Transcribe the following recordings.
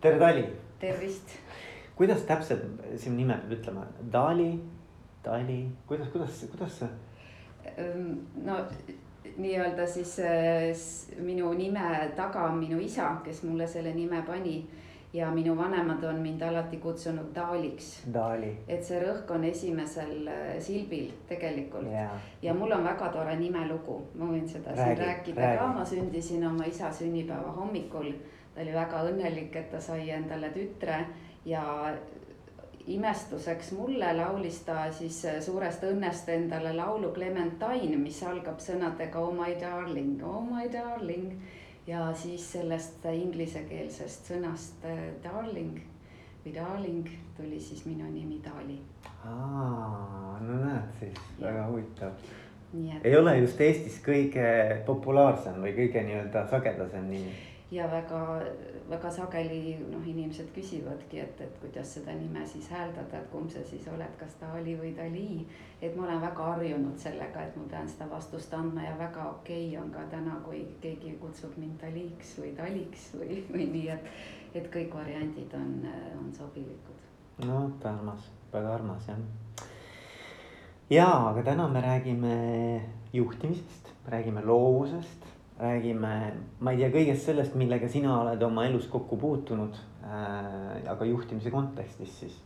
tere, Dali. tervist. kuidas täpselt sinu nime peab ütlema, Dali, Dali, kuidas, kuidas, kuidas see? Ehm, no nii-öelda siis äh, minu nime taga on minu isa, kes mulle selle nime pani ja minu vanemad on mind alati kutsunud Daliks. Dali. et see rõhk on esimesel äh, silbil tegelikult yeah. ja mul on väga tore nimelugu, ma võin seda räägi, siin rääkida räägi. ka, ma sündisin oma isa sünnipäeva hommikul ta oli väga õnnelik, et ta sai endale tütre ja imestuseks mulle laulis ta siis suurest õnnest endale laulu Clementine, mis algab sõnadega Oh my darling, oh my darling. ja siis sellest inglisekeelsest sõnast äh, darling või darling tuli siis minu nimi Dali. aa, no näed siis, väga huvitav. Et... ei ole just Eestis kõige populaarsem või kõige nii-öelda sagedasem nimi ja väga, väga sageli noh, inimesed küsivadki, et, et kuidas seda nime siis hääldada, et kumb sa siis oled, kas Dali või Dali. et ma olen väga harjunud sellega, et ma pean seda vastust andma ja väga okei okay on ka täna, kui keegi kutsub mind Daliks või Daliks või, või nii, et, et kõik variandid on, on sobilikud. no väga armas, väga armas jah. ja, aga täna me räägime juhtimisest, räägime loovusest räägime, ma ei tea, kõigest sellest, millega sina oled oma elus kokku puutunud äh,, aga juhtimise kontekstis siis.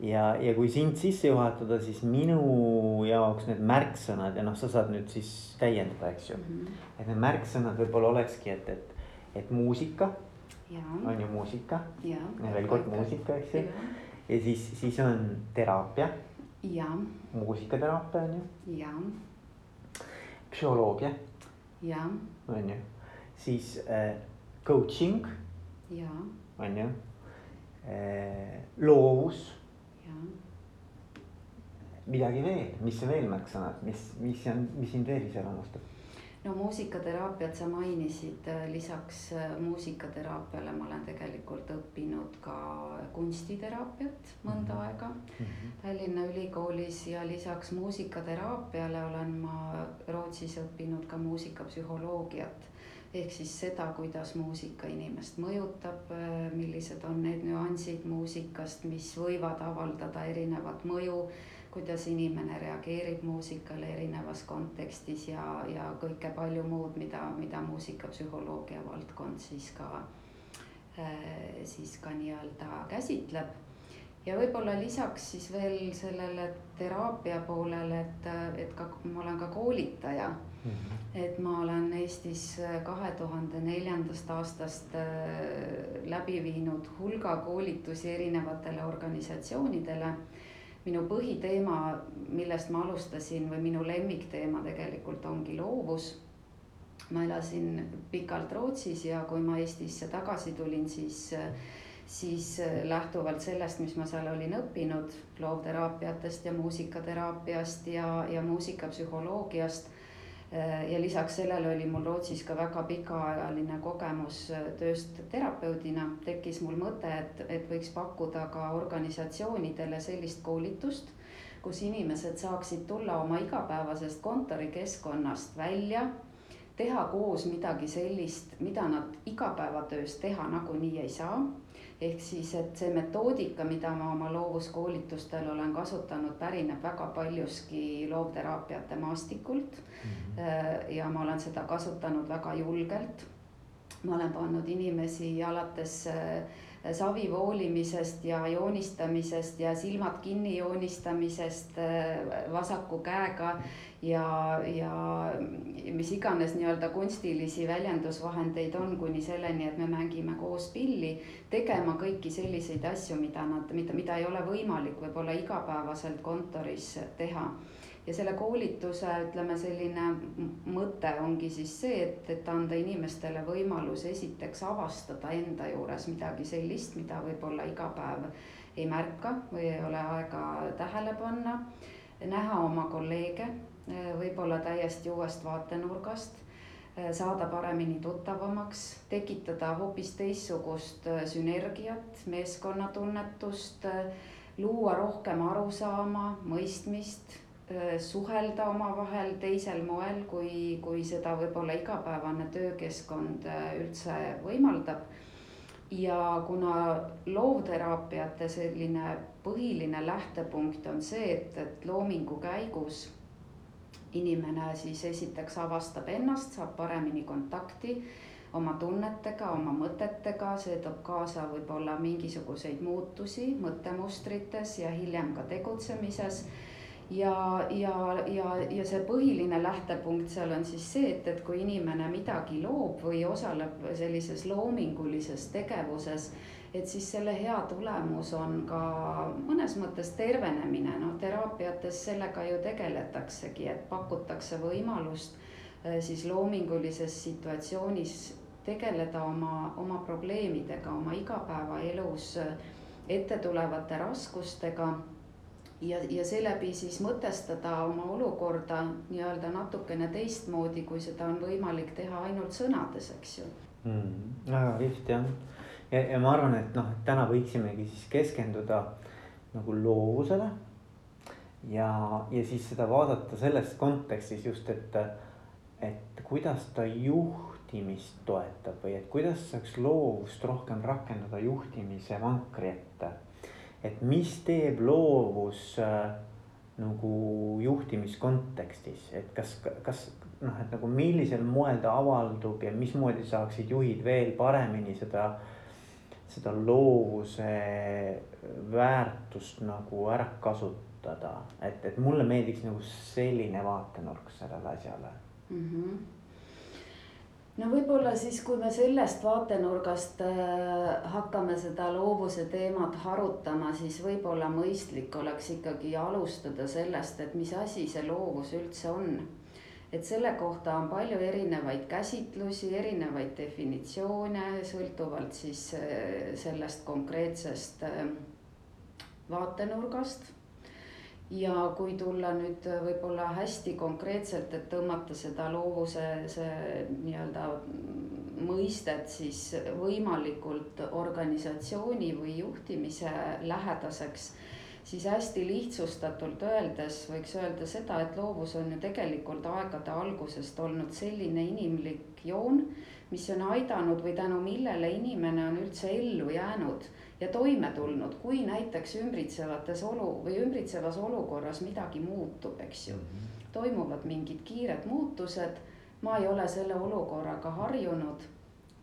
ja, ja kui sind sisse juhatada, siis minu jaoks need märksõnad ja noh, sa saad nüüd siis täiendada, eks ju mm. -hmm. et need märksõnad võib-olla olekski, et, et, et muusika. on ju muusika. ja veel kord muusika, eks ju. ja siis, siis on teraapia. muusikateraapia on ju. psühholoogia on ju, siis äh, coaching. on ju äh,, loovus. midagi veel, mis veel märksõnad, mis, mis on, mis sind veel iseloomustab? No muusikateraapiat sa mainisid, äh, lisaks äh, muusikateraapiale ma olen tegelikult õppinud ka kunstiteraapiat mõnda -hmm. aega mm -hmm. Tallinna Ülikoolis ja lisaks muusikateraapiale olen ma Rootsis õppinud ka muusikapsühholoogiat. ehk siis seda, kuidas muusika inimest mõjutab, äh, millised on need nüansid muusikast, mis võivad avaldada erinevat mõju kuidas inimene reageerib muusikale erinevas kontekstis ja, ja kõike palju muud, mida, mida muusikapsühholoogia valdkond siis ka, äh, siis ka nii-öelda käsitleb. ja võib-olla lisaks siis veel sellele teraapia poolele, et, et ka ma olen ka koolitaja mm. -hmm. et ma olen Eestis kahe tuhande neljandast aastast äh, läbi viinud hulga koolitusi erinevatele organisatsioonidele minu põhiteema, millest ma alustasin või minu lemmikteema tegelikult ongi loovus. ma elasin pikalt Rootsis ja kui ma Eestisse tagasi tulin, siis, siis lähtuvalt sellest, mis ma seal olin õppinud loovteraapiatest ja muusikateraapiast ja, ja muusikapsühholoogiast ja lisaks sellele oli mul Rootsis ka väga pikaajaline kogemus äh, tööst terapeudina, tekkis mul mõte, et, et võiks pakkuda ka organisatsioonidele sellist koolitust, kus inimesed saaksid tulla oma igapäevasest kontorikeskkonnast välja, teha koos midagi sellist, mida nad igapäevatöös teha nagunii ei saa ehk siis, et see metoodika, mida ma oma loovuskoolitustel olen kasutanud, pärineb väga paljuski loovteraapiate maastikult mm. -hmm. ja ma olen seda kasutanud väga julgelt. ma olen pannud inimesi alates äh, savi voolimisest ja joonistamisest ja silmad kinni joonistamisest äh, vasaku käega ja, ja mis iganes nii-öelda kunstilisi väljendusvahendeid on, kuni selleni, et me mängime koos pilli, tegema kõiki selliseid asju, mida nad, mida, mida ei ole võimalik võib-olla igapäevaselt kontoris teha ja selle koolituse, ütleme, selline mõte ongi siis see, et, et anda inimestele võimalus esiteks avastada enda juures midagi sellist, mida võib-olla iga päev ei märka või ei ole aega tähele panna. näha oma kolleege võib-olla täiesti uuest vaatenurgast saada paremini tuttavamaks, tekitada hoopis teistsugust sünergiat, meeskonnatunnetust, luua rohkem arusaama, mõistmist Äh, suhelda omavahel teisel moel, kui, kui seda võib-olla igapäevane töökeskkond äh, üldse võimaldab. ja kuna loovteraapiate selline põhiline lähtepunkt on see, et, et loomingu käigus inimene siis esiteks avastab ennast, saab paremini kontakti oma tunnetega, oma mõtetega, see toob kaasa võib-olla mingisuguseid muutusi mõttemustrites ja hiljem ka tegutsemises. Ja, ja, ja, ja see põhiline lähtepunkt seal on siis see, et, et kui inimene midagi loob või osaleb sellises loomingulises tegevuses et siis selle hea tulemus on ka mõnes mõttes tervenemine, noh teraapiates sellega ju tegeletaksegi, et pakutakse võimalust äh, siis loomingulises situatsioonis tegeleda oma, oma probleemidega, oma igapäevaelus äh, ette tulevate raskustega ja, ja seeläbi siis mõtestada oma olukorda nii-öelda natukene teistmoodi, kui seda on võimalik teha ainult sõnades, eks ju mm,. väga kihvt jah ja, ma arvan, et noh, täna võiksimegi siis keskenduda nagu loovusele. ja, ja siis seda vaadata selles kontekstis just, et, et kuidas ta juhtimist toetab või et kuidas saaks loovust rohkem rakendada juhtimise vankri ette. et mis teeb loovus äh, nagu juhtimiskontekstis, et kas, kas noh, et nagu millisel moel ta avaldub ja mismoodi saaksid juhid veel paremini seda äh, seda loovuse väärtust nagu ära kasutada, et, et mulle meeldiks nagu selline vaatenurk sellele asjale. Mm. -hmm no võib-olla siis, kui me sellest vaatenurgast äh, hakkame seda loovuse teemat harutama, siis võib-olla mõistlik oleks ikkagi alustada sellest, et mis asi see loovus üldse on et selle kohta on palju erinevaid käsitlusi, erinevaid definitsioone, sõltuvalt siis äh, sellest konkreetsest äh, vaatenurgast. ja kui tulla nüüd võib-olla hästi konkreetselt, et tõmmata seda loovuse see nii-öelda mõistet siis võimalikult organisatsiooni või juhtimise lähedaseks siis hästi lihtsustatult öeldes võiks öelda seda, et loovus on ju tegelikult aegade algusest olnud selline inimlik joon, mis on aidanud või tänu millele inimene on üldse ellu jäänud ja toime tulnud, kui näiteks ümbritsevates olu või ümbritsevas olukorras midagi muutub, eks ju. Mhm. toimuvad mingid kiired muutused, ma ei ole selle olukorraga harjunud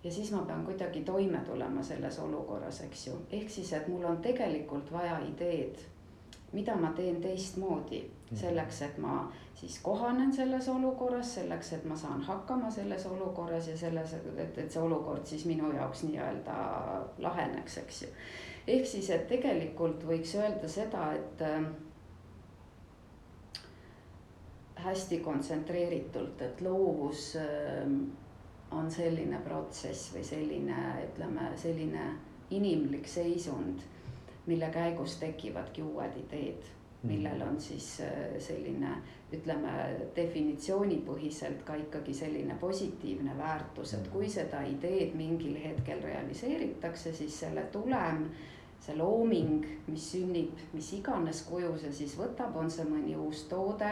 ja siis ma pean kuidagi toime tulema selles olukorras, eks ju, ehk siis, et mul on tegelikult vaja ideed mida ma teen teistmoodi mhm. selleks, et ma siis kohanen selles olukorras, selleks, et ma saan hakkama selles olukorras ja selles, et, et see olukord siis minu jaoks nii-öelda laheneks, eks ju. ehk siis, et tegelikult võiks öelda seda, et äh, hästi kontsentreeritult, et loovus äh, on selline protsess või selline, ütleme, selline inimlik seisund mille käigus tekivadki uued ideed, millel on siis äh, selline, ütleme definitsioonipõhiselt ka ikkagi selline positiivne väärtus, et kui seda ideed mingil hetkel realiseeritakse, siis selle tulem see looming, mis sünnib, mis iganes kuju see siis võtab, on see mõni uus toode,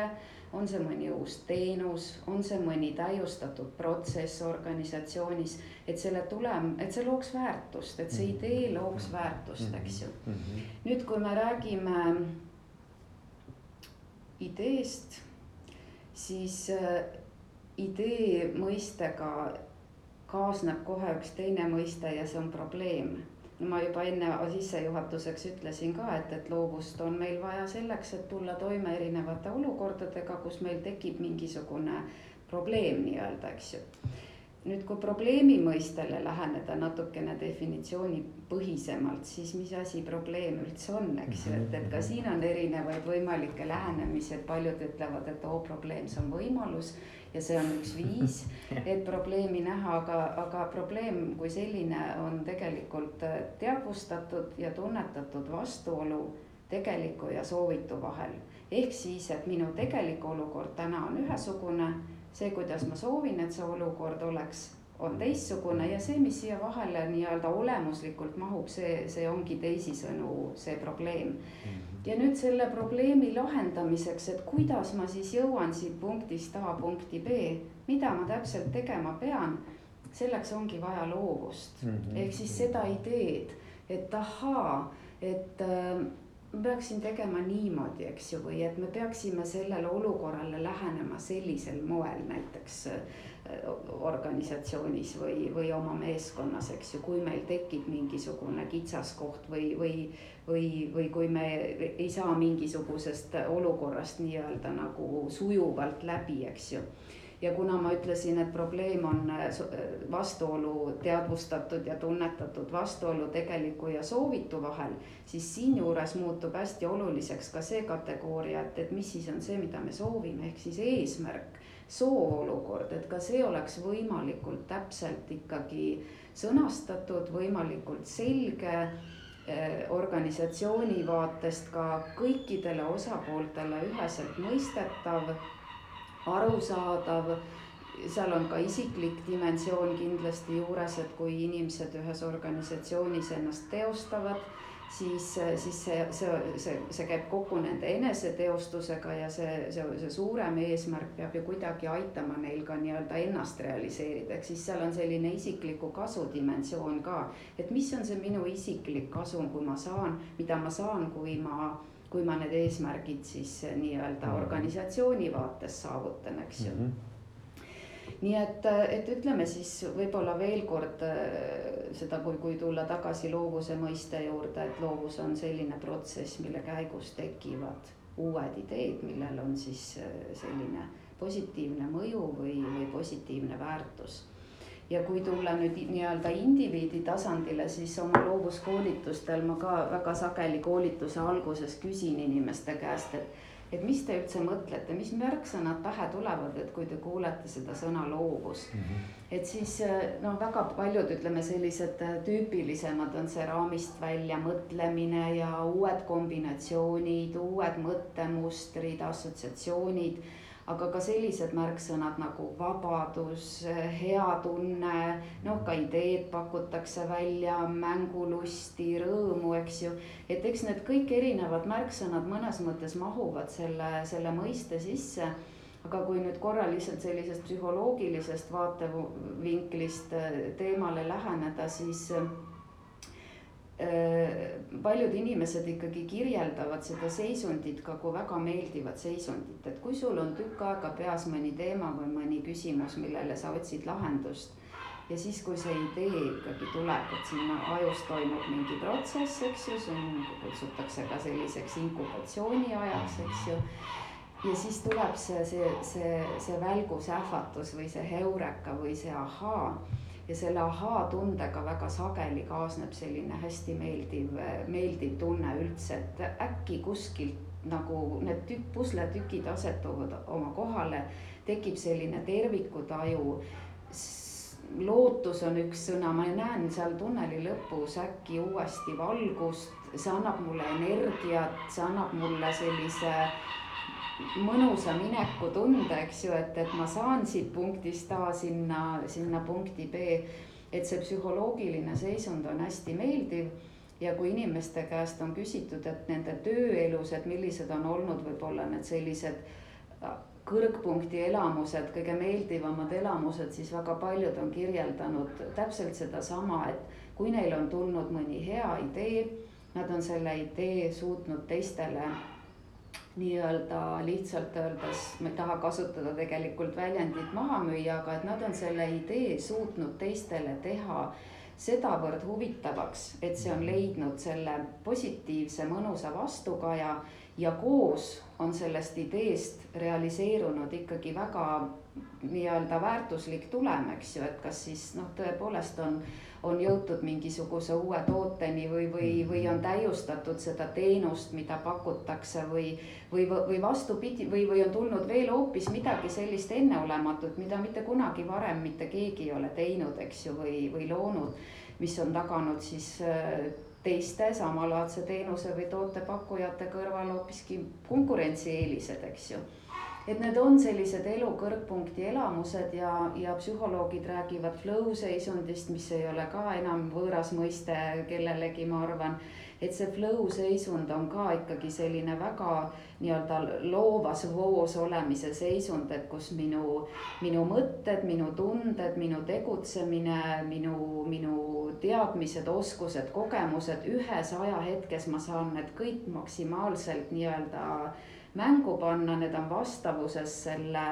on see mõni uus teenus, on see mõni täiustatud protsess organisatsioonis, et selle tulem, et see looks väärtust, et see idee looks väärtust, eks ju. nüüd, kui me räägime ideest, siis äh, idee mõistega kaasneb kohe üks teine mõiste ja see on probleem ma juba enne sissejuhatuseks ütlesin ka, et, et loovust on meil vaja selleks, et tulla toime erinevate olukordadega, kus meil tekib mingisugune probleem nii-öelda, eks ju. nüüd, kui probleemi mõistele läheneda natukene definitsioonipõhisemalt, siis mis asi probleem üldse on, eks ju, et, et ka siin on erinevaid võimalikke lähenemisi, et paljud ütlevad, et oo, probleem, see on võimalus ja see on üks viis, et probleemi näha, aga, aga probleem kui selline on tegelikult äh, teadvustatud ja tunnetatud vastuolu tegeliku ja soovitu vahel. ehk siis, et minu tegelik olukord täna on ühesugune, see, kuidas ma soovin, et see olukord oleks on teistsugune ja see, mis siia vahele nii-öelda olemuslikult mahub, see, see ongi teisisõnu see probleem mm. Ja nüüd selle probleemi lahendamiseks, et kuidas ma siis jõuan siit punktist A punkti B, mida ma täpselt tegema pean. selleks ongi vaja loovust mm -hmm. ehk siis seda ideed, et ahaa, et äh, ma peaksin tegema niimoodi, eks ju, või et me peaksime sellele olukorrale lähenema sellisel moel näiteks organisatsioonis või, või oma meeskonnas, eks ju, kui meil tekib mingisugune kitsaskoht või, või. või, või kui me ei saa mingisugusest olukorrast nii-öelda nagu sujuvalt läbi, eks ju ja kuna ma ütlesin, et probleem on äh, vastuolu teadvustatud ja tunnetatud vastuolu tegeliku ja soovitu vahel, siis siinjuures muutub hästi oluliseks ka see kategooria, et, et mis siis on see, mida me soovime, ehk siis eesmärk, sooolukord, et ka see oleks võimalikult täpselt ikkagi sõnastatud, võimalikult selge äh, organisatsiooni vaatest ka kõikidele osapooltele üheselt mõistetav arusaadav, seal on ka isiklik dimensioon kindlasti juures, et kui inimesed ühes organisatsioonis ennast teostavad, siis, siis see, see, see, see käib kokku nende eneseteostusega ja see, see, see suurem eesmärk peab ju kuidagi aitama neil ka nii-öelda ennast realiseerida, ehk siis seal on selline isikliku kasu dimensioon ka. et mis on see minu isiklik kasu, kui ma saan, mida ma saan, kui ma kui ma need eesmärgid siis nii-öelda Mhm. organisatsiooni vaates saavutan, eks ju mm. -hmm. Nii et, et ütleme siis võib-olla veel kord äh, seda, kui, kui tulla tagasi loovuse mõiste juurde, et loovus on selline protsess, mille käigus tekivad uued ideed, millel on siis äh, selline positiivne mõju või, või positiivne väärtus ja kui tulla nüüd nii-öelda indiviidi tasandile, siis oma loovuskoolitustel ma ka väga sageli koolituse alguses küsin inimeste käest, et. Et mis te üldse mõtlete, mis märksõnad pähe tulevad, et kui te kuulete seda sõna loovus mm. -hmm. et siis noh, väga paljud ütleme, sellised tüüpilisemad on see raamist välja mõtlemine ja uued kombinatsioonid, uued mõttemustrid, assotsiatsioonid aga ka sellised märksõnad nagu vabadus, hea tunne, noh, ka ideed pakutakse välja, mängulusti, rõõmu, eks ju. et eks need kõik erinevad märksõnad mõnes mõttes mahuvad selle, selle mõiste sisse. aga kui nüüd korra lihtsalt sellisest psühholoogilisest vaatevinklist teemale läheneda, siis paljud inimesed ikkagi kirjeldavad seda seisundit ka kui väga meeldivat seisundit, et kui sul on tükk aega peas mõni teema või mõni küsimus, millele sa otsid lahendust. ja siis, kui see idee ikkagi tuleb, et sinna ajus toimub mingi protsess, eks ju, see kutsutakse ka selliseks inkubatsiooniajaks, eks ju ja siis tuleb see, see, see, see välgusähvatus või see heureka või see ahaa ja selle ahaa-tundega väga sageli kaasneb selline hästi meeldiv, meeldiv tunne üldse, et äkki kuskilt nagu need tükk, pusletükid asetuvad oma kohale, tekib selline tervikutaju. lootus on üks sõna, ma näen seal tunneli lõpus äkki uuesti valgust, see annab mulle energiat, see annab mulle sellise mõnusa minekutunde, eks ju, et, et ma saan siit punktist A sinna, sinna punkti B. et see psühholoogiline seisund on hästi meeldiv ja kui inimeste käest on küsitud, et nende tööelus, et millised on olnud võib-olla need sellised kõrgpunkti elamused, kõige meeldivamad elamused, siis väga paljud on kirjeldanud täpselt sedasama, et kui neil on tulnud mõni hea idee, nad on selle idee suutnud teistele nii-öelda lihtsalt öeldes, ma ei taha kasutada tegelikult väljendit maha müüa, aga et nad on selle idee suutnud teistele teha sedavõrd huvitavaks, et see on leidnud selle positiivse mõnusa vastukaja ja koos on sellest ideest realiseerunud ikkagi väga nii-öelda väärtuslik tulem, eks ju, et kas siis noh, tõepoolest on on jõutud mingisuguse uue tooteni või, või, või on täiustatud seda teenust, mida pakutakse või. või, või vastupidi, või, või on tulnud veel hoopis midagi sellist enneolematut, mida mitte kunagi varem mitte keegi ei ole teinud, eks ju, või, või loonud. mis on taganud siis teiste samalaadse teenuse või toote pakkujate kõrval hoopiski konkurentsieelised, eks ju et need on sellised elu kõrgpunkti elamused ja, ja psühholoogid räägivad flow seisundist, mis ei ole ka enam võõras mõiste kellelegi, ma arvan. Et see flow seisund on ka ikkagi selline väga nii-öelda loovas voos olemise seisund, et kus minu, minu mõtted, minu tunded, minu tegutsemine, minu, minu teadmised, oskused, kogemused ühes ajahetkes ma saan need kõik maksimaalselt nii-öelda mängu panna, need on vastavuses selle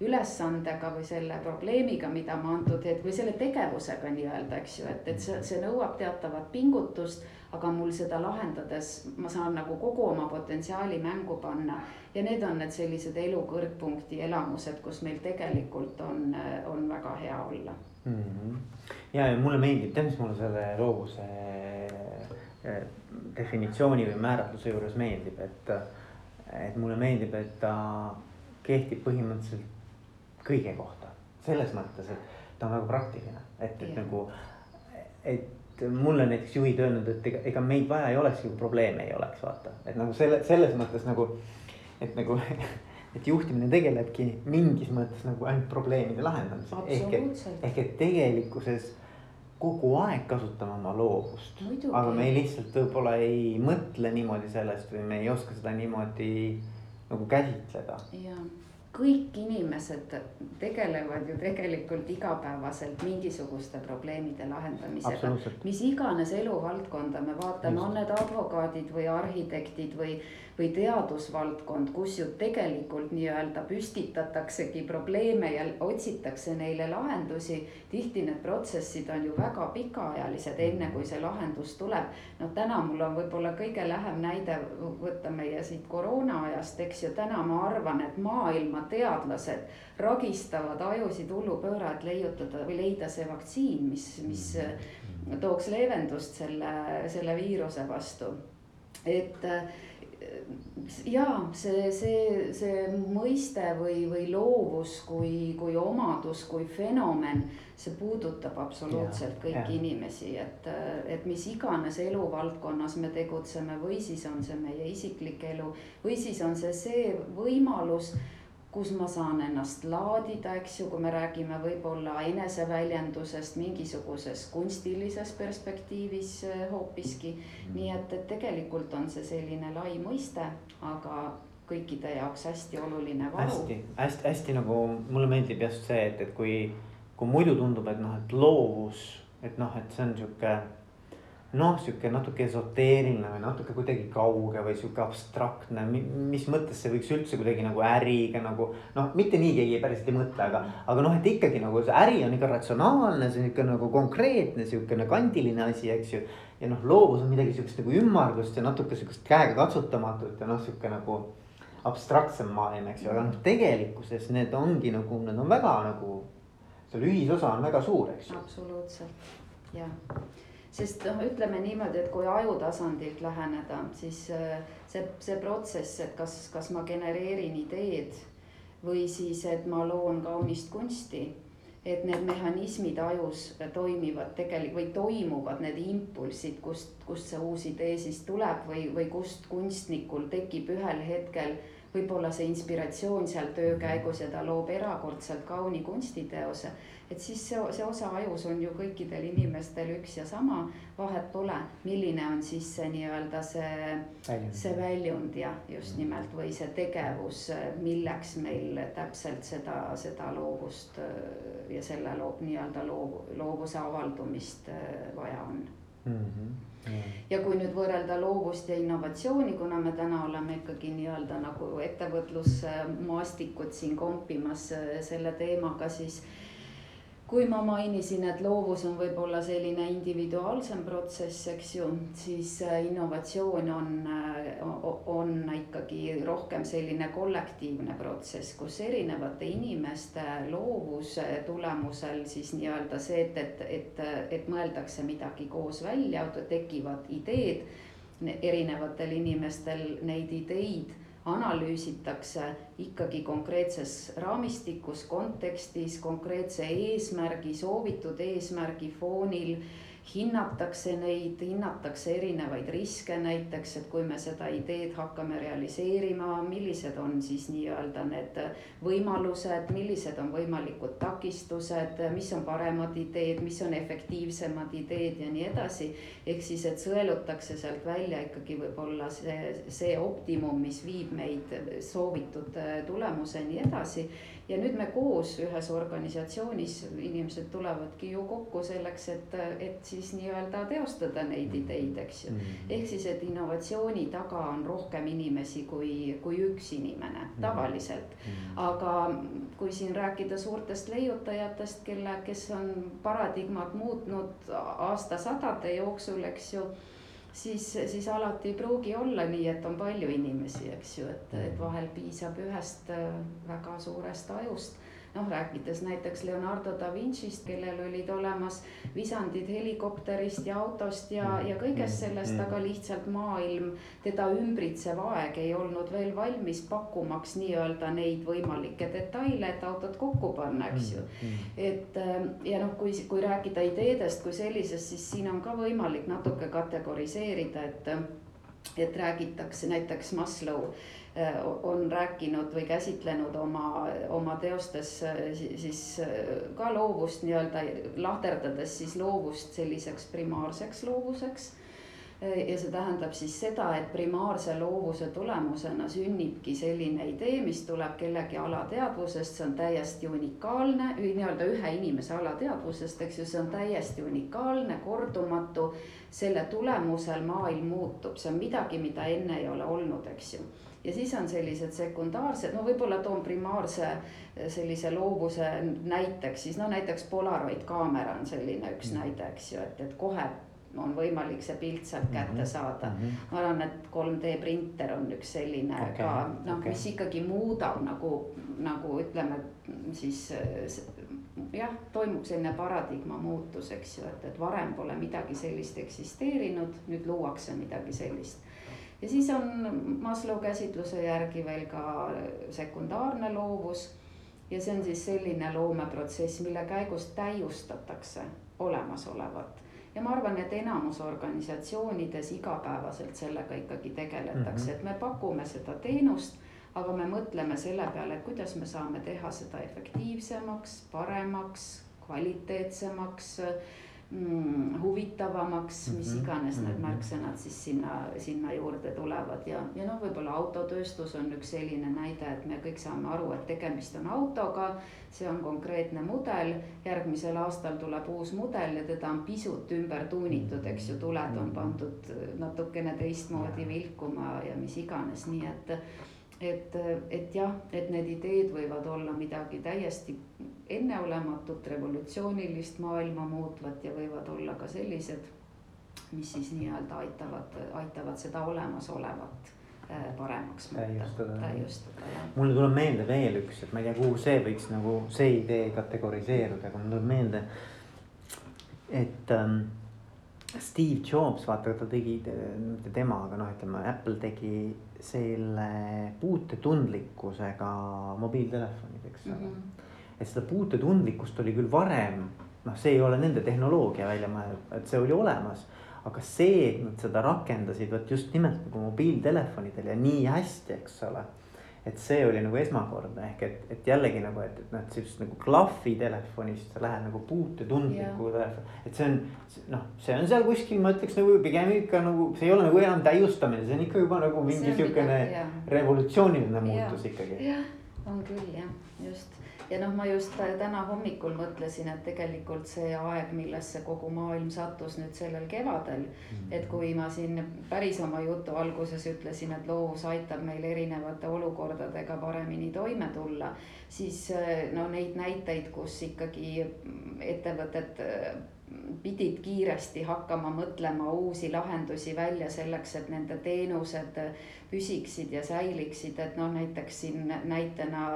ülesandega või selle probleemiga, mida ma antud hetk või selle tegevusega nii-öelda, eks ju, et, et see, see nõuab teatavat pingutust aga mul seda lahendades ma saan nagu kogu oma potentsiaali mängu panna. ja need on need sellised elu kõrgpunkti elamused, kus meil tegelikult on, on väga hea olla mm. -hmm. ja, ja mulle meeldib, tead, mis mulle selle loovuse eh, definitsiooni või määratluse juures meeldib, et, et mulle meeldib, et ta kehtib põhimõtteliselt kõige kohta. selles mõttes, et ta on väga praktiline, et, et nagu, et mulle näiteks juhid öelnud, et ega, ega meid vaja ei oleks, kui probleeme ei oleks, vaata. et nagu selle, selles mõttes nagu, et nagu, et juhtimine tegelebki mingis mõttes nagu ainult probleemide lahendamisega. ehk et, ehk et tegelikkuses kogu aeg kasutame oma loovust. aga me ei lihtsalt võib-olla ei mõtle niimoodi sellest või me ei oska seda niimoodi nagu käsitleda. jah kõik inimesed tegelevad ju tegelikult igapäevaselt mingisuguste probleemide lahendamisega. mis iganes eluvaldkonda me vaatame, on need advokaadid või arhitektid või või teadusvaldkond, kus ju tegelikult nii-öelda püstitataksegi probleeme ja otsitakse neile lahendusi. tihti need protsessid on ju väga pikaajalised, enne kui see lahendus tuleb. no täna mul on võib-olla kõige lähem näide võtta meie siit koroona ajast, eks ju, täna ma arvan, et maailma teadlased ragistavad ajusid hullupööra, et leiutada või leida see vaktsiin, mis, mis tooks leevendust selle, selle viiruse vastu. et ja see, see, see mõiste või, või loovus kui, kui omadus, kui fenomen, see puudutab absoluutselt ja, kõiki ja. inimesi, et, et mis iganes eluvaldkonnas me tegutseme või siis on see meie isiklik elu või siis on see see võimalus kus ma saan ennast laadida, eks ju, kui me räägime võib-olla eneseväljendusest mingisuguses kunstilises perspektiivis eh, hoopiski. Mm. nii et, et tegelikult on see selline lai mõiste, aga kõikide jaoks hästi oluline varu. hästi, hästi, hästi nagu mulle meeldib just see, et, et kui, kui muidu tundub, et noh, et loovus, et noh, et see on sihuke noh, sihuke natuke esoteeriline või natuke kuidagi kauge või sihuke abstraktne, mis mõttes see võiks üldse kuidagi nagu äriga nagu. noh, mitte nii keegi päriselt ei mõtle, aga, aga noh, et ikkagi nagu see äri on ikka ratsionaalne, see on ikka nagu konkreetne, sihukene kandiline asi, eks ju. ja noh, loovus on midagi sihukest nagu ümmargust ja natuke sihukest käega katsutamatut ja noh, sihuke nagu abstraktsem maailm, eks ju, aga noh, tegelikkuses need ongi nagu, need on väga nagu. seal ühisosa on väga suur, eks ju. absoluutselt, jah sest noh, ütleme niimoodi, et kui aju tasandilt läheneda, siis äh, see, see protsess, et kas, kas ma genereerin ideed või siis, et ma loon kaunist kunsti. et need mehhanismid ajus toimivad tegelikult või toimuvad need impulsid, kust, kust see uus idee siis tuleb või, või kust kunstnikul tekib ühel hetkel võib-olla see inspiratsioon seal töö käigus ja ta loob erakordselt kauni kunstiteose et siis see, see osa ajus on ju kõikidel inimestel üks ja sama, vahet pole, milline on siis see nii-öelda see, see väljund jah, just mm. nimelt või see tegevus, milleks meil täpselt seda, seda loovust äh, ja selle loo, nii-öelda loov, loovuse avaldumist äh, vaja on mm. -hmm ja kui nüüd võrrelda loovust ja innovatsiooni, kuna me täna oleme ikkagi nii-öelda nagu ettevõtlusmaastikud siin kompimas äh, selle teemaga, siis kui ma mainisin, et loovus on võib-olla selline individuaalsem protsess, eks ju, siis äh, innovatsioon on, äh, on ikkagi rohkem selline kollektiivne protsess, kus erinevate inimeste loovuse tulemusel siis nii-öelda see, et, et, et, et mõeldakse midagi koos välja, tekivad ideed. erinevatel inimestel neid ideid analüüsitakse ikkagi konkreetses raamistikus, kontekstis, konkreetse eesmärgi, soovitud eesmärgi foonil hinnatakse neid, hinnatakse erinevaid riske, näiteks, et kui me seda ideed hakkame realiseerima, millised on siis nii-öelda need võimalused, millised on võimalikud takistused, mis on paremad ideed, mis on efektiivsemad ideed ja nii edasi. ehk siis, et sõelutakse sealt välja ikkagi võib-olla see, see optimum, mis viib meid soovitud tulemuseni edasi ja nüüd me koos ühes organisatsioonis, inimesed tulevadki ju kokku selleks, et, et siis nii-öelda teostada neid mm. ideid, eks ju mm. -hmm. ehk siis, et innovatsiooni taga on rohkem inimesi kui, kui üks inimene mm. tavaliselt mm. -hmm. aga kui siin rääkida suurtest leiutajatest, kelle, kes on paradigmat muutnud aastasadade jooksul, eks ju siis, siis alati ei pruugi olla nii, et on palju inimesi, eks ju, et, et vahel piisab ühest äh, väga suurest ajust noh, rääkides näiteks Leonardo da Vinci'st, kellel olid olemas visandid helikopterist ja autost ja, ja kõigest mm, sellest, mm. aga lihtsalt maailm, teda ümbritsev aeg ei olnud veel valmis pakkumaks nii-öelda neid võimalikke detaile, et autot kokku panna, eks ju. Mm, et ähm, ja noh, kui, kui rääkida ideedest kui sellisest, siis siin on ka võimalik natuke kategoriseerida, et et räägitakse näiteks Maslow on rääkinud või käsitlenud oma, oma teostes äh, siis äh, ka loovust nii-öelda lahterdades siis loovust selliseks primaarseks loovuseks. ja see tähendab siis seda, et primaarse loovuse tulemusena sünnibki selline idee, mis tuleb kellegi alateadvusest, see on täiesti unikaalne, nii-öelda ühe inimese alateadvusest, eks ju, see on täiesti unikaalne, kordumatu. selle tulemusel maailm muutub, see on midagi, mida enne ei ole olnud, eks ju ja siis on sellised sekundaarsed, no võib-olla toon primaarse eh, sellise loovuse näiteks, siis no näiteks Polaroid kaamera on selline üks mm. näide, eks ju, et, et kohe on võimalik see pilt sealt kätte mhm. saada mm. -hmm. ma arvan, et 3D printer on üks selline okay, ka noh okay., mis ikkagi muudab nagu, nagu ütleme siis jah, toimub selline paradigma muutus, eks ju, et, et varem pole midagi sellist eksisteerinud, nüüd luuakse midagi sellist ja siis on Maslow käsitluse järgi veel ka sekundaarne loovus. ja see on siis selline loomeprotsess, mille käigus täiustatakse olemasolevat ja ma arvan, et enamus organisatsioonides igapäevaselt sellega ikkagi tegeletakse mm, -hmm. et me pakume seda teenust, aga me mõtleme selle peale, et kuidas me saame teha seda efektiivsemaks, paremaks, kvaliteetsemaks mm, huvitavamaks, mis mhm, iganes need mhm. märksõnad siis sinna, sinna juurde tulevad ja, ja noh, võib-olla autotööstus on üks selline näide, et me kõik saame aru, et tegemist on autoga. see on konkreetne mudel, järgmisel aastal tuleb uus mudel ja teda on pisut ümber tuunitud, eks ju, tuled on mhm. pandud natukene teistmoodi vilkuma ja mis iganes, nii et et, et jah, et need ideed võivad olla midagi täiesti enneolematut, revolutsioonilist, maailma muutvat ja võivad olla ka sellised, mis siis nii-öelda aitavad, aitavad seda olemasolevat äh, paremaks täiustada, täiustada jah. mulle tuleb meelde veel üks, et ma ei tea, kuhu see võiks nagu see idee kategoriseeruda, aga mulle tuleb meelde, et ähm, Steve Jobs, vaata ta tegi, mitte tema, aga noh, ütleme Apple tegi selle puutetundlikkusega mobiiltelefonid, eks ole mm. -hmm. et seda puutetundlikkust oli küll varem, noh, see ei ole nende tehnoloogia välja mõeldud, et see oli olemas. aga see, et nad seda rakendasid, vot just nimelt nagu mobiiltelefonidel ja nii hästi, eks ole et see oli nagu esmakordne ehk et, et jällegi nagu, et, et noh, et sellist nagu klahvi telefonist sa lähed nagu puutetundliku telefoni. et see on noh, see on seal kuskil, ma ütleks nagu pigem ikka nagu see ei ole nagu enam täiustamine, see on ikka juba nagu mingi siukene revolutsiooniline muutus ja. ikkagi. jah, on küll jah, just ja noh, ma just täna hommikul mõtlesin, et tegelikult see aeg, millesse kogu maailm sattus nüüd sellel kevadel mm. -hmm. et kui ma siin päris oma jutu alguses ütlesin, et loovus aitab meil erinevate olukordadega paremini toime tulla. siis no neid näiteid, kus ikkagi ettevõtted pidid kiiresti hakkama mõtlema uusi lahendusi välja selleks, et nende teenused püsiksid ja säiliksid, et noh, näiteks siin näitena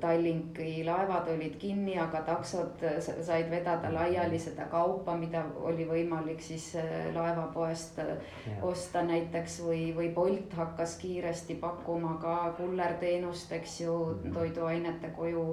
Tallinki laevad olid kinni, aga taksod said vedada laiali seda kaupa, mida oli võimalik siis äh, laevapoest. Äh, osta näiteks või, või Bolt hakkas kiiresti pakkuma ka kullerteenust, eks ju, mhm. toiduainete koju,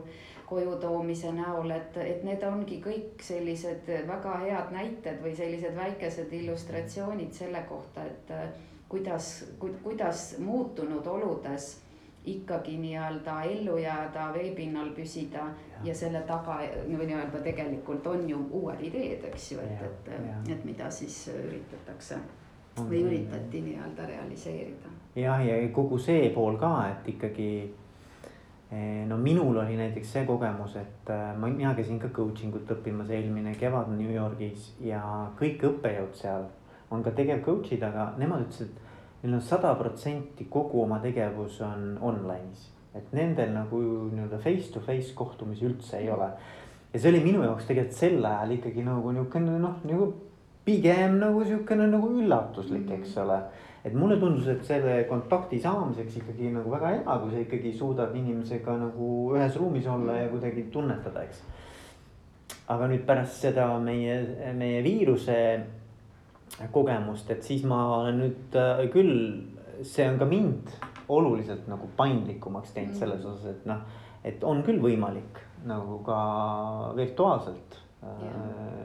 koju toomise näol, et, et need ongi kõik sellised väga head näited või sellised väikesed illustratsioonid selle kohta, et äh, kuidas, kuidas muutunud oludes ikkagi nii-öelda ellu jääda, veepinnal püsida ja, ja selle taga või nii-öelda tegelikult on ju uued ideed, eks ju, et, et, et mida siis üritatakse on, või üritati nii-öelda realiseerida. jah, ja kogu see pool ka, et ikkagi eh, no minul oli näiteks see kogemus, et eh, ma, mina käisin ka coaching ut õppimas eelmine kevad New Yorgis ja kõik õppejõud seal on ka tegev coach'id, aga nemad ütlesid, et neil on sada protsenti kogu oma tegevus on online'is. et nendel nagu nii-öelda face to face kohtumisi üldse ei ole. ja see oli minu jaoks tegelikult sel ajal ikkagi nagu niisugune noh, nagu pigem nagu sihukene nagu üllatuslik, eks ole. et mulle tundus, et selle kontakti saamiseks ikkagi nagu väga hea, kui sa ikkagi suudad inimesega nagu ühes ruumis olla ja kuidagi tunnetada, eks. aga nüüd pärast seda meie, meie viiruse kogemust, et siis ma olen nüüd äh, küll, see on ka mind oluliselt nagu paindlikumaks teinud mm. selles osas, et noh, et on küll võimalik nagu ka virtuaalselt äh,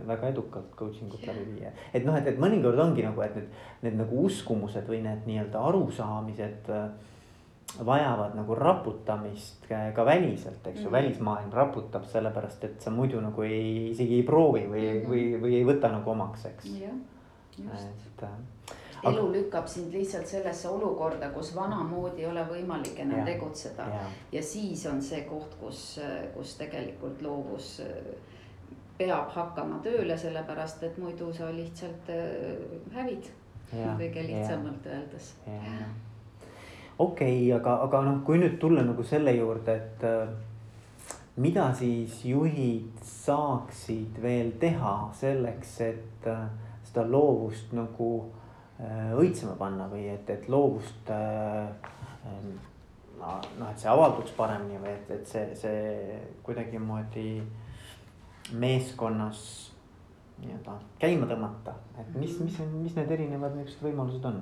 väga edukalt coaching ut läbi viia. et noh, et, et mõnikord ongi nagu, et need, need nagu uskumused või need nii-öelda arusaamised äh, vajavad nagu raputamist ka, väliselt, eks ju mm -hmm., välismaailm raputab sellepärast, et sa muidu nagu ei, isegi ei proovi või mm, -hmm. või, või ei võta nagu omaks, eks yeah et äh, elu aga... lükkab sind lihtsalt sellesse olukorda, kus vanamoodi ei ole võimalik enam ja, tegutseda. ja siis on see koht, kus, kus tegelikult loovus äh, peab hakkama tööle, sellepärast et muidu sa lihtsalt äh, hävid. kõige lihtsamalt ja. öeldes. okei okay,, aga, aga noh, kui nüüd tulla nagu selle juurde, et mida siis juhid saaksid veel teha selleks, et äh, seda loovust nagu äh, õitsema panna või et, et loovust äh, ähm, noh, et see avalduks paremini või et, et see, see kuidagimoodi meeskonnas nii-öelda käima tõmmata, et mis, mis, mis need erinevad niisugused võimalused on?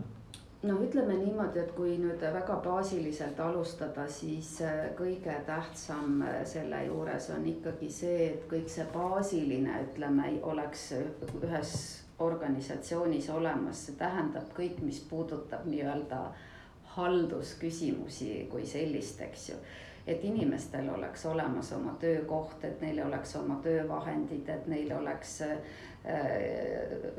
no ütleme niimoodi, et kui nüüd väga baasiliselt alustada, siis äh, kõige tähtsam selle juures on ikkagi see, et kõik see baasiline, ütleme, oleks ühes organisatsioonis olemas, see tähendab kõik, mis puudutab nii-öelda haldusküsimusi kui sellist, eks ju. et inimestel oleks olemas oma töökoht, et neil oleks oma töövahendid, et neil oleks äh,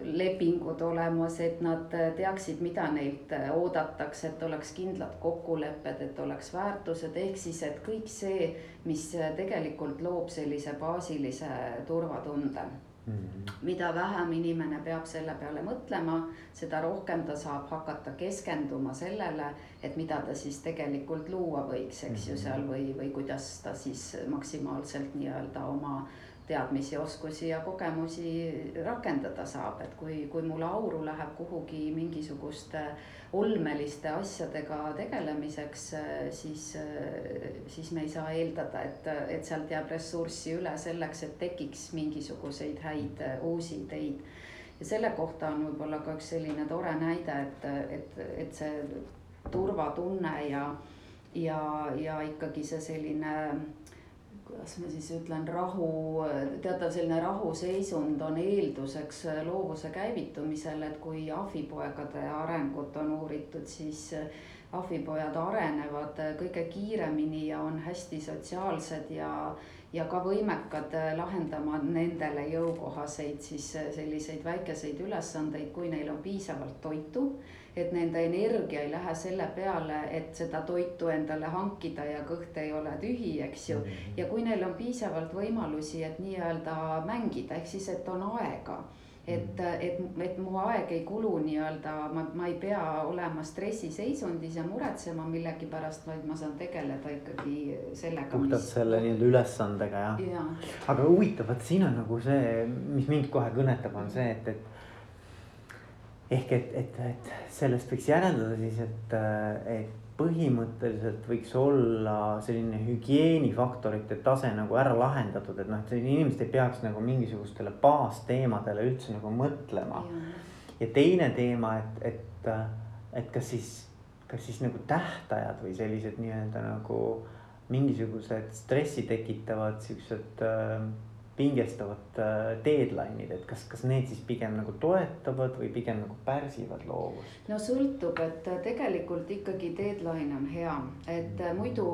lepingud olemas, et nad teaksid, mida neilt oodatakse, et oleks kindlad kokkulepped, et oleks väärtused, ehk siis, et kõik see, mis tegelikult loob sellise baasilise turvatunde. Mida vähem inimene peab selle peale mõtlema, seda rohkem ta saab hakata keskenduma sellele, et mida ta siis tegelikult luua võiks, eks ju mm -hmm. seal või, või kuidas ta siis maksimaalselt nii-öelda oma teadmisi, oskusi ja kogemusi rakendada saab, et kui, kui mul auru läheb kuhugi mingisuguste olmeliste asjadega tegelemiseks, siis, siis me ei saa eeldada, et, et sealt jääb ressurssi üle selleks, et tekiks mingisuguseid häid uusi ideid. ja selle kohta on võib-olla ka üks selline tore näide, et, et, et see turvatunne ja, ja, ja ikkagi see selline kuidas ma siis ütlen, rahu, teatav selline rahuseisund on eelduseks loovuse käivitumisel, et kui ahvipoegade arengut on uuritud, siis ahvipojad arenevad kõige kiiremini ja on hästi sotsiaalsed ja, ja ka võimekad lahendama nendele jõukohaseid siis selliseid väikeseid ülesandeid, kui neil on piisavalt toitu et nende energia ei lähe selle peale, et seda toitu endale hankida ja kõht ei ole tühi, eks ju. Mhm. ja kui neil on piisavalt võimalusi, et nii-öelda mängida, ehk siis, et on aega et, et, et mu aeg ei kulu nii-öelda, ma, ma ei pea olema stressiseisundis ja muretsema millegi pärast, vaid ma saan tegeleda ikkagi sellega. puhtalt mis... selle nii-öelda ülesandega jah ja. aga huvitav, vot siin on nagu see, mis mind kohe kõnetab, on see, et, et ehk et, et, et sellest võiks järeldada siis, et, et põhimõtteliselt võiks olla selline hügieenifaktorite tase nagu ära lahendatud, et noh, et inimesed ei peaks nagu mingisugustele baasteemadele üldse nagu mõtlema. ja teine teema, et, et, et kas siis, kas siis nagu tähtajad või sellised nii-öelda nagu mingisugused stressi tekitavad siuksed äh, pingestavad äh, deadline'id, et kas, kas need siis pigem nagu toetavad või pigem nagu pärsivad loovust? no sõltub, et äh, tegelikult ikkagi deadline on hea, et äh, muidu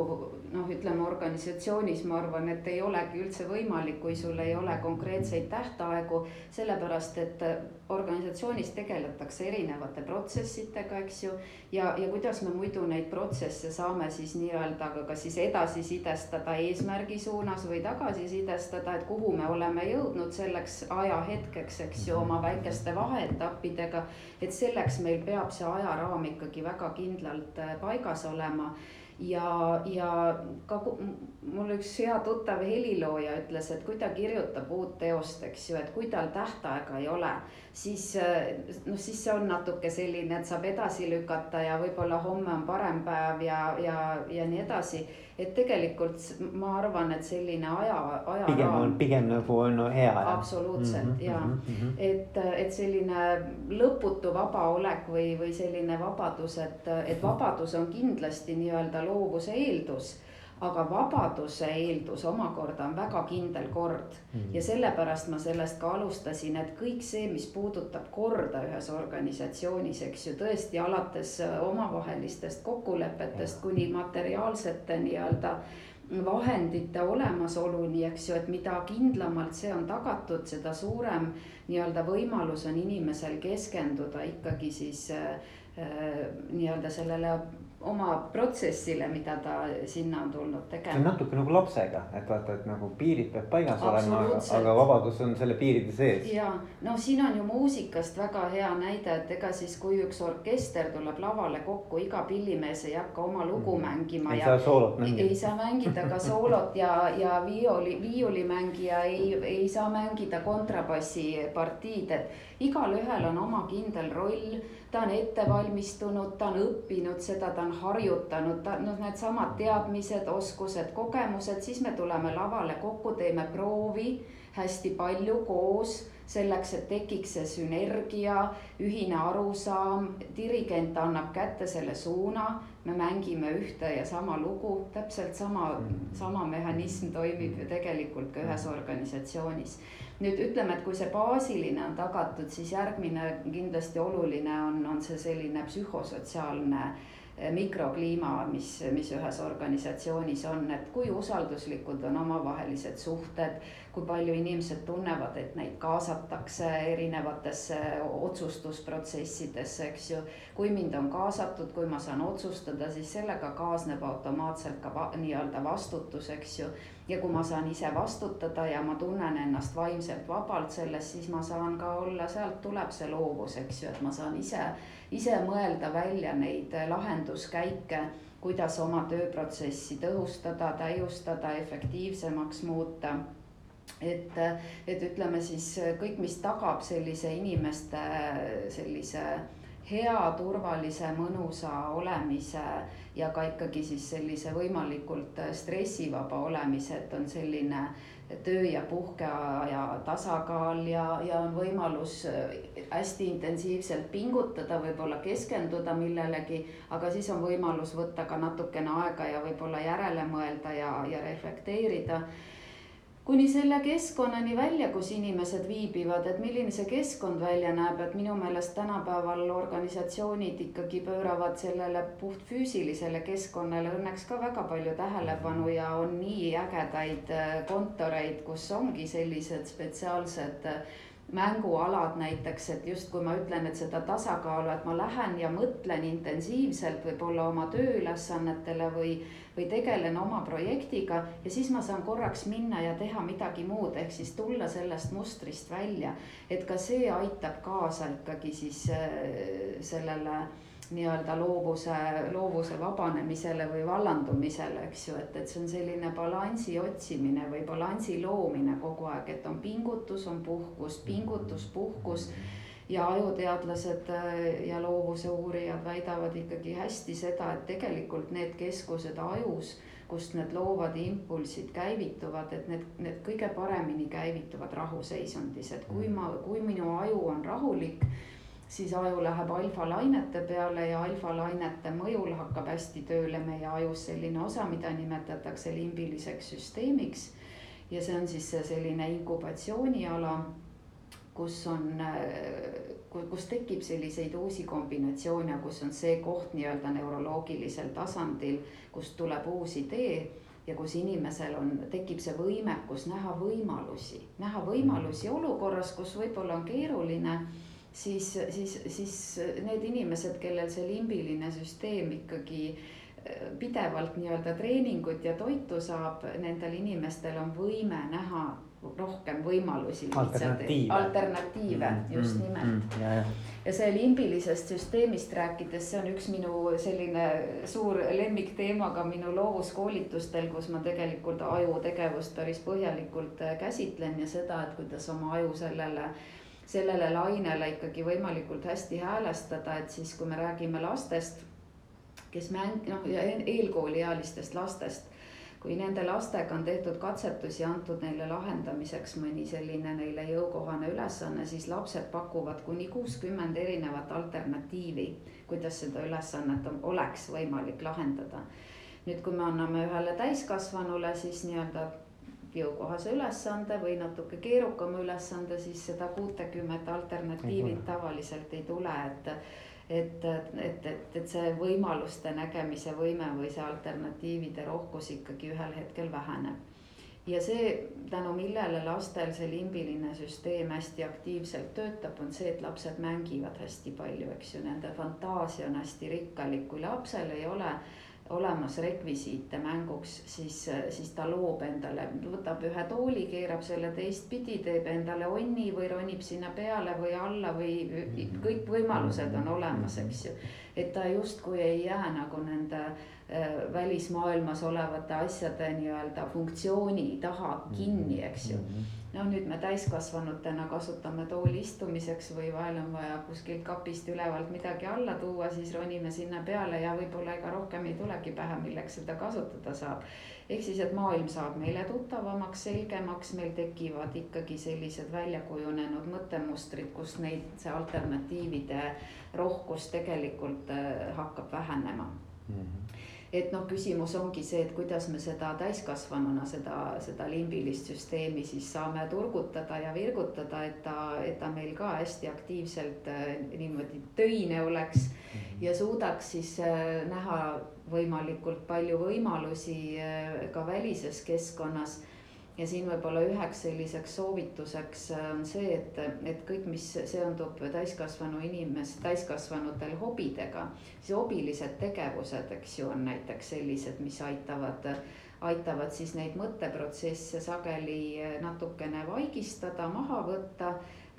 noh, ütleme organisatsioonis ma arvan, et ei olegi üldse võimalik, kui sul ei ole konkreetseid tähtaegu. sellepärast, et organisatsioonis tegeletakse erinevate protsessidega, eks ju. ja, ja kuidas me muidu neid protsesse saame siis nii-öelda ka kas siis edasisidestada eesmärgi suunas või tagasisidestada, et kuhu me oleme jõudnud selleks ajahetkeks, eks ju, oma väikeste vaheetappidega. et selleks meil peab see ajaraam ikkagi väga kindlalt paigas olema ja, ja ka mul üks hea tuttav helilooja ütles, et kui ta kirjutab uut teost, eks ju, et kui tal tähtaega ei ole, siis noh, siis see on natuke selline, et saab edasi lükata ja võib-olla homme on parem päev ja, ja, ja nii edasi et tegelikult ma arvan, et selline aja, aja. pigem on, pigem nagu on no, hea. absoluutselt mm -hmm, ja mm, -hmm. et, et selline lõputu vabaolek või, või selline vabadus, et, et vabadus on kindlasti nii-öelda loovuse eeldus aga vabaduse eeldus omakorda on väga kindel kord mm. ja sellepärast ma sellest ka alustasin, et kõik see, mis puudutab korda ühes organisatsioonis, eks ju, tõesti alates äh, omavahelistest kokkulepetest kuni materiaalsete nii-öelda vahendite olemasoluni, eks ju, et mida kindlamalt see on tagatud, seda suurem nii-öelda võimalus on inimesel keskenduda ikkagi siis äh, äh nii-öelda sellele oma protsessile, mida ta sinna on tulnud tegema. see on natuke nagu lapsega, et vaata, et nagu piirid peab paigas olema, aga vabadus on selle piiride sees. ja no siin on ju muusikast väga hea näide, et ega siis, kui üks orkester tuleb lavale kokku, iga pillimees ei hakka oma lugu mm. mängima. ei ja, saa soolot mängida. ei saa mängida ka soolot ja, ja viioli, viiulimängija ei, ei saa mängida kontrabassipartiid, et igalühel on oma kindel roll ta on ette valmistunud, ta on õppinud seda, ta on harjutanud, ta noh, needsamad teadmised, oskused, kogemused, siis me tuleme lavale kokku, teeme proovi hästi palju koos selleks, et tekiks see sünergia, ühine arusaam, dirigent annab kätte selle suuna, me mängime ühte ja sama lugu, täpselt sama, sama mehhanism toimib ju tegelikult ka ühes organisatsioonis nüüd ütleme, et kui see baasiline on tagatud, siis järgmine kindlasti oluline on, on see selline psühhosotsiaalne eh, mikrokliima, mis, mis ühes organisatsioonis on, et kui usalduslikud on omavahelised suhted kui palju inimesed tunnevad, et neid kaasatakse erinevatesse otsustusprotsessidesse, eks ju. kui mind on kaasatud, kui ma saan otsustada, siis sellega kaasneb automaatselt ka va nii-öelda vastutus, eks ju. ja kui ma saan ise vastutada ja ma tunnen ennast vaimselt vabalt selles, siis ma saan ka olla, sealt tuleb see loovus, eks ju, et ma saan ise, ise mõelda välja neid lahenduskäike kuidas oma tööprotsessi tõhustada, täiustada, efektiivsemaks muuta et, et ütleme siis kõik, mis tagab sellise inimeste sellise hea, turvalise, mõnusa olemise ja ka ikkagi siis sellise võimalikult stressivaba olemise, et on selline töö ja puhkeaja tasakaal ja, ja on võimalus hästi intensiivselt pingutada, võib-olla keskenduda millelegi, aga siis on võimalus võtta ka natukene aega ja võib-olla järele mõelda ja, ja reflekteerida kuni selle keskkonnani välja, kus inimesed viibivad, et milline see keskkond välja näeb, et minu meelest tänapäeval organisatsioonid ikkagi pööravad sellele puhtfüüsilisele keskkonnale õnneks ka väga palju tähelepanu ja on nii ägedaid äh, kontoreid, kus ongi sellised spetsiaalsed äh, mängualad näiteks, et just kui ma ütlen, et seda tasakaalu, et ma lähen ja mõtlen intensiivselt võib-olla oma tööülesannetele või või tegelen oma projektiga ja siis ma saan korraks minna ja teha midagi muud, ehk siis tulla sellest mustrist välja. et ka see aitab kaasa ikkagi siis äh, sellele nii-öelda loovuse, loovuse vabanemisele või vallandumisele, eks ju, et, et see on selline balansi otsimine või balansi loomine kogu aeg, et on pingutus, on puhkus, pingutus, puhkus. Ja ajuteadlased äh, ja loovuse uurijad väidavad ikkagi hästi seda, et tegelikult need keskused ajus, kust need loovad impulsid käivituvad, et need, need kõige paremini käivituvad rahuseisundis, et kui ma, kui minu aju on rahulik siis aju läheb alfalainete peale ja alfalainete mõjul hakkab hästi tööle meie ajus selline osa, mida nimetatakse limbiliseks süsteemiks. ja see on siis selline inkubatsiooniala kus on, kus tekib selliseid uusi kombinatsioone, kus on see koht nii-öelda neuroloogilisel tasandil, kust tuleb uus idee ja kus inimesel on, tekib see võimekus näha võimalusi, näha võimalusi olukorras, kus võib-olla on keeruline siis, siis, siis need inimesed, kellel see limbiline süsteem ikkagi äh, pidevalt nii-öelda treeningut ja toitu saab, nendel inimestel on võime näha rohkem võimalusi. alternatiive. alternatiive mm, -hmm. just nimelt mm. Ja, ja. see limbilisest süsteemist rääkides, see on üks minu selline suur lemmikteema ka minu loovuskoolitustel, kus ma tegelikult ajutegevust päris põhjalikult äh, käsitlen ja seda, et kuidas oma aju sellele sellele lainele ikkagi võimalikult hästi häälestada, et siis, kui me räägime lastest, kes mäng-, noh, eelkooliealistest lastest kui nende lastega on tehtud katsetusi, antud neile lahendamiseks mõni selline neile jõukohane ülesanne, siis lapsed pakuvad kuni kuuskümmend erinevat alternatiivi, kuidas seda ülesannet on, oleks võimalik lahendada. nüüd, kui me anname ühele täiskasvanule siis nii-öelda jõukohase ülesande või natuke keerukama ülesande, siis seda kuutekümmet alternatiivi tavaliselt ei tule, et et, et, et, et see võimaluste nägemise võime või see alternatiivide rohkus ikkagi ühel hetkel väheneb. ja see, tänu millele lastel see limbiline süsteem hästi aktiivselt töötab, on see, et lapsed mängivad hästi palju, eks ju, nende fantaasia on hästi rikkalik, kui lapsel ei ole olemas rekvisiite mänguks, siis, siis ta loob endale, võtab ühe tooli, keerab selle teistpidi, teeb endale onni või ronib sinna peale või alla või mhm. kõik võimalused on olemas, eks ju. et ta justkui ei jää nagu nende välismaailmas olevate asjade nii-öelda funktsiooni taha kinni, eks ju. -hmm no nüüd me täiskasvanutena kasutame tooli istumiseks või vahel on vaja kuskilt kapist ülevalt midagi alla tuua, siis ronime sinna peale ja võib-olla ega rohkem ei tulegi pähe, milleks seda kasutada saab. ehk siis, et maailm saab meile tuttavamaks, selgemaks, meil tekivad ikkagi sellised väljakujunenud mõttemustrid, kus neid, see alternatiivide rohkus tegelikult äh, hakkab vähenema mm. -hmm et noh, küsimus ongi see, et kuidas me seda täiskasvanuna seda, seda limbilist süsteemi siis saame turgutada ja virgutada, et ta, et ta meil ka hästi aktiivselt äh, niimoodi töine oleks mhm. ja suudaks siis äh, näha võimalikult palju võimalusi äh, ka välises keskkonnas ja siin võib-olla üheks selliseks soovituseks äh, on see, et, et kõik, mis seondub täiskasvanu inimes, täiskasvanutel hobidega, siis hobilised tegevused, eks ju, on näiteks sellised, mis aitavad, aitavad siis neid mõtteprotsesse sageli natukene vaigistada, maha võtta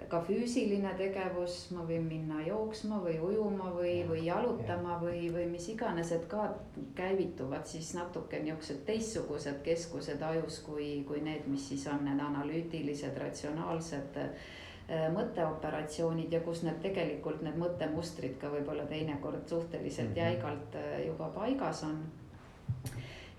ka füüsiline tegevus, ma võin minna jooksma või ujuma või, või jalutama või, või mis iganes, et ka käivituvad siis natuke niisugused teistsugused keskused ajus, kui, kui need, mis siis on need analüütilised, ratsionaalsed äh, mõtteoperatsioonid ja kus need tegelikult need mõttemustrid ka võib-olla teinekord suhteliselt mhm. jäigalt äh, juba paigas on.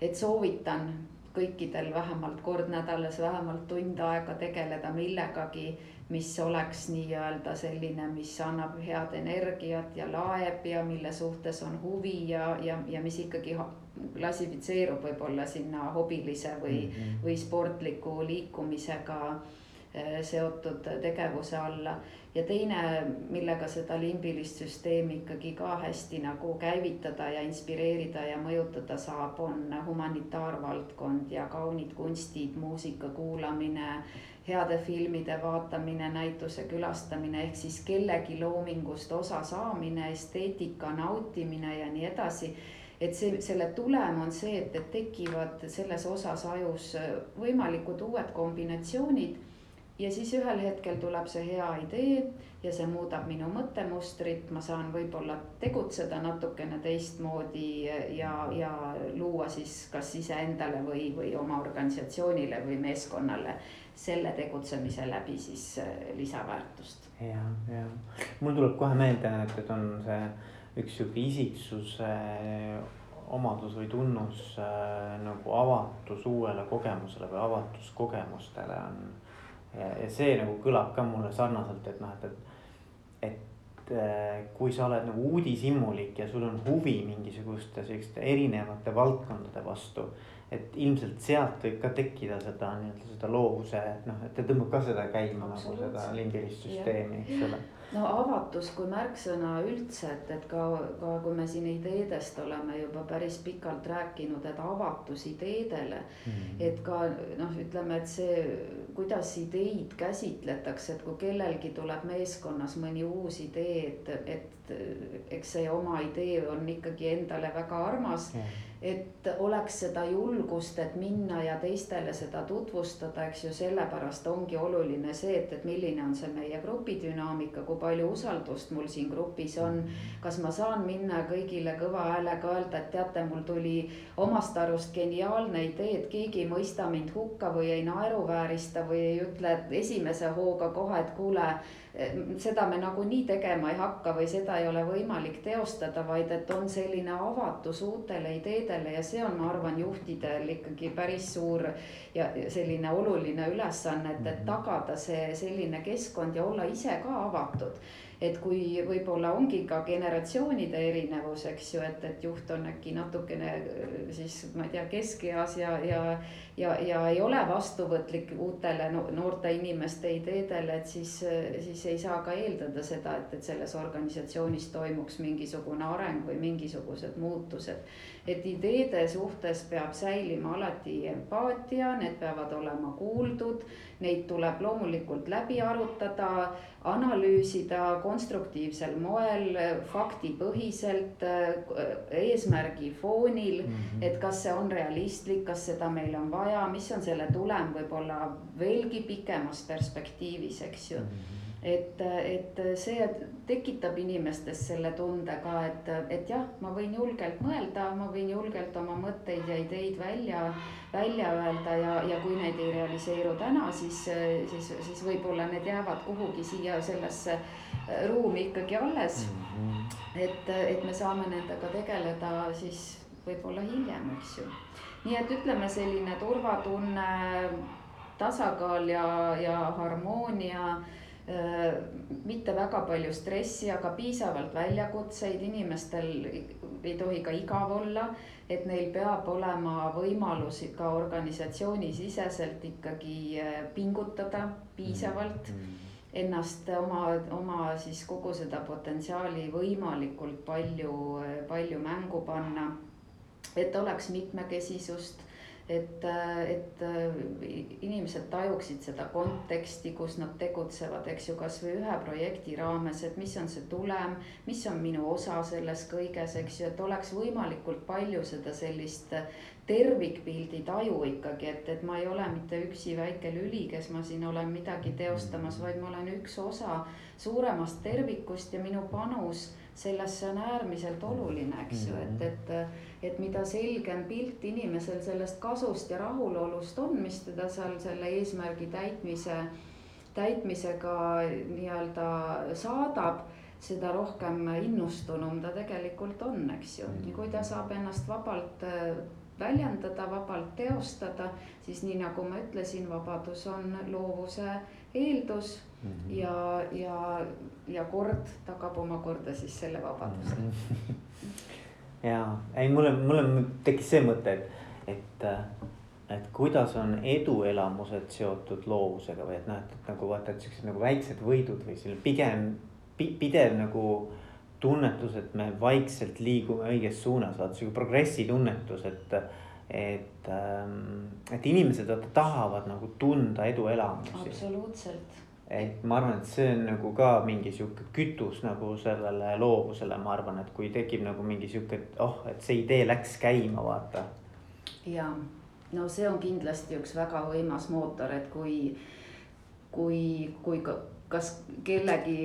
et soovitan kõikidel vähemalt kord nädalas, vähemalt tund aega tegeleda millegagi mis oleks nii-öelda selline, mis annab head energiat ja laeb ja mille suhtes on huvi ja, ja, ja mis ikkagi klassifitseerub võib-olla sinna hobilise või mm, -hmm. või sportliku liikumisega eh, seotud tegevuse alla. Ja teine, millega seda limbilist süsteemi ikkagi ka hästi nagu käivitada ja inspireerida ja mõjutada saab, on humanitaarvaldkond ja kaunid kunstid, muusika kuulamine heade filmide vaatamine, näituse külastamine ehk siis kellegi loomingust osa saamine, esteetika nautimine ja nii edasi. et see, selle tulem on see, et, et tekivad selles osas ajus võimalikud uued kombinatsioonid ja siis ühel hetkel tuleb see hea idee ja see muudab minu mõttemustrit, ma saan võib-olla tegutseda natukene teistmoodi ja, ja luua siis kas iseendale või, või oma organisatsioonile või meeskonnale selle tegutsemise läbi siis äh, lisaväärtust. ja, ja mul tuleb kohe meelde, et, et on see üks sihuke isiksuse omadus või tunnus äh, nagu avatus uuele kogemusele või avatus kogemustele on ja, see nagu kõlab ka mulle sarnaselt, et noh, et, et, et äh, kui sa oled nagu uudishimulik ja sul on huvi mingisuguste selliste erinevate valdkondade vastu. et ilmselt sealt võib ka tekkida seda nii-öelda seda loovuse, noh, et ta tõmbab ka seda käima nagu seda limbirist süsteemi, eks ole no avatus kui märksõna üldse, et, et ka, ka kui me siin ideedest oleme juba päris pikalt rääkinud, et avatus ideedele mm. -hmm. et ka noh, ütleme, et see, kuidas ideid käsitletakse, et kui kellelgi tuleb meeskonnas mõni uus idee, et, et eks see oma idee on ikkagi endale väga armas mm. -hmm et oleks seda julgust, et minna ja teistele seda tutvustada, eks ju, sellepärast ongi oluline see, et, et milline on see meie grupi dünaamika, kui palju usaldust mul siin grupis on. kas ma saan minna kõigile kõva häälega öelda, et teate, mul tuli omast arust geniaalne idee, et keegi ei mõista mind hukka või ei naeruväärista või ei ütle esimese hooga kohe, et kuule seda me nagunii tegema ei hakka või seda ei ole võimalik teostada, vaid et on selline avatus uutele ideedele ja see on, ma arvan, juhtidel ikkagi päris suur ja selline oluline ülesanne, et, et mhm. tagada see selline keskkond ja olla ise ka avatud et kui võib-olla ongi ka generatsioonide erinevus, eks ju, et, et juht on äkki natukene siis ma ei tea, keskeas ja, ja. ja, ja ei ole vastuvõtlik uutele noorte inimeste ideedele, et siis, siis ei saa ka eeldada seda, et, et selles organisatsioonis toimuks mingisugune areng või mingisugused muutused. et ideede suhtes peab säilima alati empaatia, need peavad olema kuuldud, neid tuleb loomulikult läbi arutada analüüsida konstruktiivsel moel, faktipõhiselt, eesmärgi foonil mm. -hmm. et kas see on realistlik, kas seda meil on vaja, mis on selle tulem võib-olla veelgi pikemas perspektiivis, eks ju mm. -hmm et, et see tekitab inimestes selle tunde ka, et, et jah, ma võin julgelt mõelda, ma võin julgelt oma mõtteid ja ideid välja, välja öelda ja, ja kui need ei realiseeru täna, siis, siis, siis võib-olla need jäävad kuhugi siia sellesse ruumi ikkagi alles mm. -hmm. et, et me saame nendega tegeleda siis võib-olla hiljem, eks ju. nii et ütleme, selline turvatunne, tasakaal ja, ja harmoonia mitte väga palju stressi, aga piisavalt väljakutseid, inimestel ei tohi ka igav olla. et neil peab olema võimalusi ka organisatsioonisiseselt ikkagi äh, pingutada piisavalt mm. -hmm. Ennast oma, oma siis kogu seda potentsiaali võimalikult palju, äh, palju mängu panna. et oleks mitmekesisust et, et inimesed tajuksid seda konteksti, kus nad tegutsevad, eks ju, kasvõi ühe projekti raames, et mis on see tulem, mis on minu osa selles kõiges, eks ju, et oleks võimalikult palju seda sellist tervikpildi taju ikkagi, et, et ma ei ole mitte üksi väike lüli, kes ma siin olen midagi teostamas, vaid ma olen üks osa suuremast tervikust ja minu panus sellesse on äärmiselt oluline, eks ju, et, mhm. et, et mida selgem pilt inimesel sellest kasust ja rahulolust on, mis teda seal selle eesmärgi täitmise, täitmisega nii-öelda saadab seda rohkem innustunum ta tegelikult on, eks ju, ja kui ta saab ennast vabalt äh, väljendada, vabalt teostada, siis nii nagu ma ütlesin, vabadus on loovuse eeldus mm -hmm. ja, ja, ja kord tagab omakorda siis selle vabaduse mm. -hmm. ja ei, mulle, mulle tekkis see mõte, et, et, et kuidas on eduelamused seotud loovusega või et noh, et, nagu vaata, et siuksed nagu väiksed võidud või selline pigem pidev nagu tunnetus, et me vaikselt liigume õiges suunas, vaata sihuke progressi tunnetus, et et, ähm, et inimesed vaata tahavad nagu tunda eduelamusi. absoluutselt. et ma arvan, et see on nagu ka mingi sihuke kütus nagu sellele loovusele, ma arvan, et kui tekib nagu mingi sihuke, et oh, et see idee läks käima, vaata. ja no see on kindlasti üks väga võimas mootor, et kui kui, kui ka kas kellegi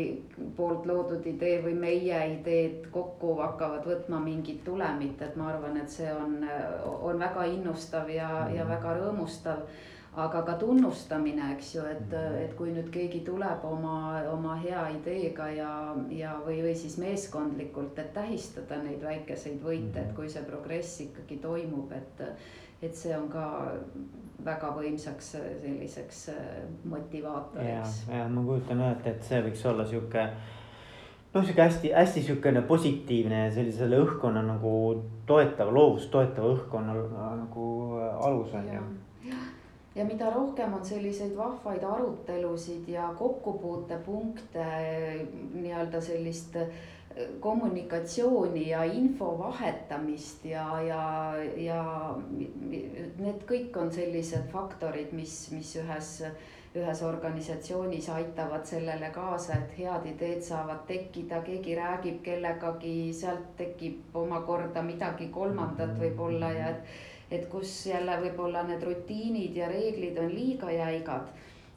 poolt loodud idee või meie ideed kokku hakkavad võtma mingit tulemit, et ma arvan, et see on, on väga innustav ja mm, -hmm. ja väga rõõmustav aga ka tunnustamine, eks ju, et, mhm. et kui nüüd keegi tuleb oma, oma hea ideega ja, ja, või, või siis meeskondlikult, et tähistada neid väikeseid võite, et mhm. kui see progress ikkagi toimub, et, et see on ka väga võimsaks selliseks motivaatoriks. ja, ja ma kujutan ette, et see võiks olla sihuke noh, sihuke hästi-hästi sihukene positiivne sellisele õhkkonna nagu toetav, loovust toetava õhkkonna nagu alus on ju ja mida rohkem on selliseid vahvaid arutelusid ja kokkupuutepunkte, nii-öelda sellist äh, kommunikatsiooni ja info vahetamist ja, ja, ja need kõik on sellised faktorid, mis, mis ühes, ühes organisatsioonis aitavad sellele kaasa, et head ideed saavad tekkida, keegi räägib kellegagi, sealt tekib omakorda midagi kolmandat võib-olla ja et et kus jälle võib-olla need rutiinid ja reeglid on liiga jäigad.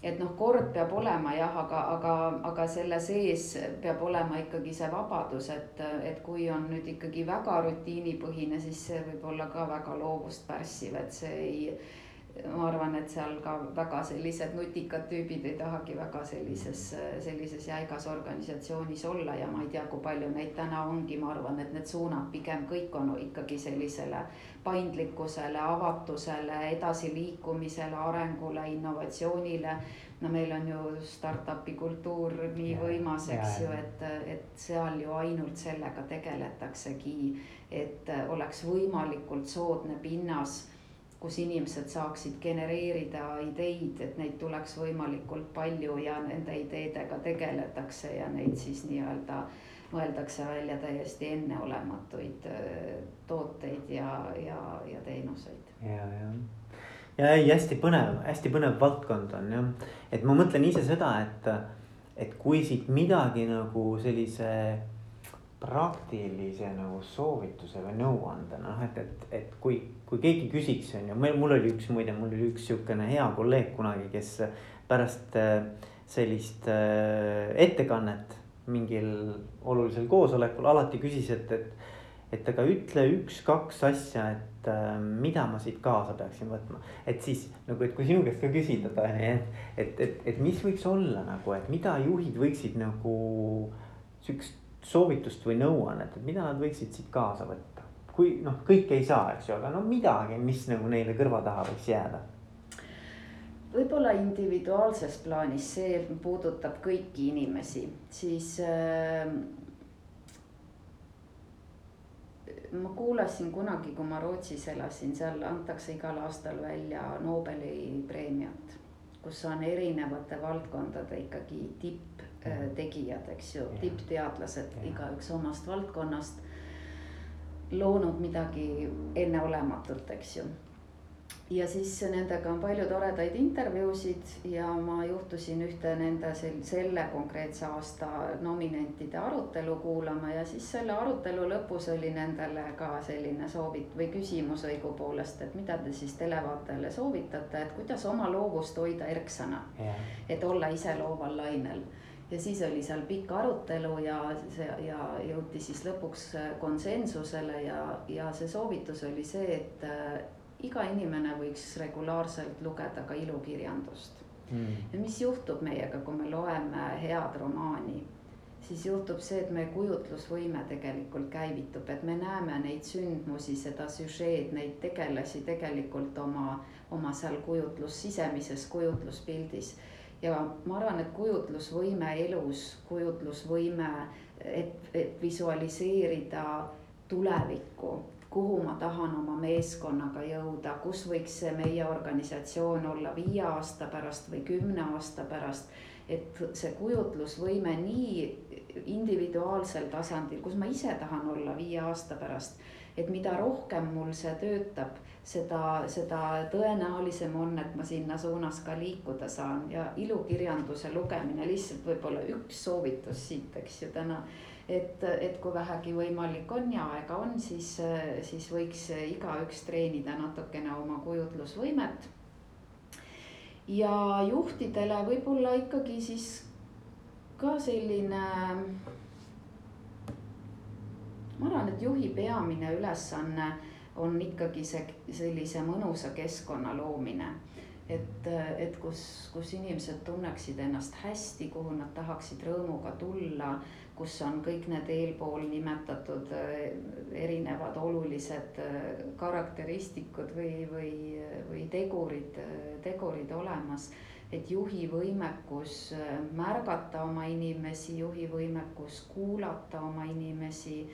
Et noh, kord peab olema jah, aga, aga, aga selle sees peab olema ikkagi see vabadus, et, et kui on nüüd ikkagi väga rutiinipõhine, siis see võib olla ka väga loovust pärssiv, et see ei ma arvan, et seal ka väga sellised nutikad tüübid ei tahagi väga sellises, sellises jäigas organisatsioonis olla ja ma ei tea, kui palju neid täna ongi, ma arvan, et need suunad pigem kõik on ikkagi sellisele paindlikkusele, avatusele, edasiliikumisele, arengule, innovatsioonile. no meil on ju startup'i kultuur nii võimas, eks ju, et, et seal ju ainult sellega tegeletaksegi, et oleks võimalikult soodne pinnas kus inimesed saaksid genereerida ideid, et neid tuleks võimalikult palju ja nende ideedega tegeletakse ja neid siis nii-öelda mõeldakse välja täiesti enneolematuid äh, tooteid ja, ja, ja teenuseid. ja, ja, ja ei, hästi põnev, hästi põnev valdkond on jah, et ma mõtlen ise seda, et, et kui siit midagi nagu sellise praktilise nagu soovituse või nõuande, noh, et, et, et kui, kui keegi küsiks, on ju, mul oli üks, muide, mul oli üks sihukene hea kolleeg kunagi, kes pärast äh, sellist äh, ettekannet mingil olulisel koosolekul alati küsis, et, et. et aga ütle üks-kaks asja, et äh, mida ma siit kaasa peaksin võtma, et siis nagu, et kui sinu käest ka küsida, et, et, et, et mis võiks olla nagu, et mida juhid võiksid nagu sihukest soovitust või nõuannet, et mida nad võiksid siit kaasa võtta? kui noh, kõike ei saa, eks ju, aga no midagi, mis nagu neile kõrva taha võiks jääda. võib-olla individuaalses plaanis, see puudutab kõiki inimesi, siis äh, ma kuulasin kunagi, kui ma Rootsis elasin, seal antakse igal aastal välja Nobeli preemiat, kus on erinevate valdkondade ikkagi tipp tegijad, eks ju, tippteadlased, igaüks omast valdkonnast. loonud midagi enneolematut, eks ju. ja siis nendega on palju toredaid intervjuusid ja ma juhtusin ühte nende sel-, selle konkreetse aasta nominentide arutelu kuulama ja siis selle arutelu lõpus oli nendele ka selline soovit- või küsimus õigupoolest, et mida te siis televaatajale soovitate, et kuidas oma loovust hoida erksana et olla ise looval lainel ja siis oli seal pikk arutelu ja see ja jõuti siis lõpuks konsensusele ja, ja see soovitus oli see, et äh, iga inimene võiks regulaarselt lugeda ka ilukirjandust. Mm.. ja mis juhtub meiega, kui me loeme head romaani, siis juhtub see, et meie kujutlusvõime tegelikult käivitub, et me näeme neid sündmusi, seda süžeed, neid tegelasi tegelikult oma, oma seal kujutlus, sisemises kujutluspildis ja ma arvan, et kujutlusvõime elus, kujutlusvõime, et, et visualiseerida tulevikku, kuhu ma tahan oma meeskonnaga jõuda, kus võiks see meie organisatsioon olla viie aasta pärast või kümne aasta pärast. et see kujutlusvõime nii individuaalsel tasandil, kus ma ise tahan olla viie aasta pärast, et mida rohkem mul see töötab seda, seda tõenäolisem on, et ma sinna suunas ka liikuda saan ja ilukirjanduse lugemine lihtsalt võib-olla üks soovitus siit, eks ju täna. et, et kui vähegi võimalik on ja aega on, siis, siis võiks igaüks treenida natukene oma kujutlusvõimet ja juhtidele võib-olla ikkagi siis ka selline. ma arvan, et juhi peamine ülesanne on ikkagi see sellise mõnusa keskkonna loomine. Et, et kus, kus inimesed tunneksid ennast hästi, kuhu nad tahaksid rõõmuga tulla, kus on kõik need eelpool nimetatud erinevad olulised karakteristikud või, või, või tegurid, tegurid olemas et juhi võimekus äh, märgata oma inimesi, juhi võimekus kuulata oma inimesi,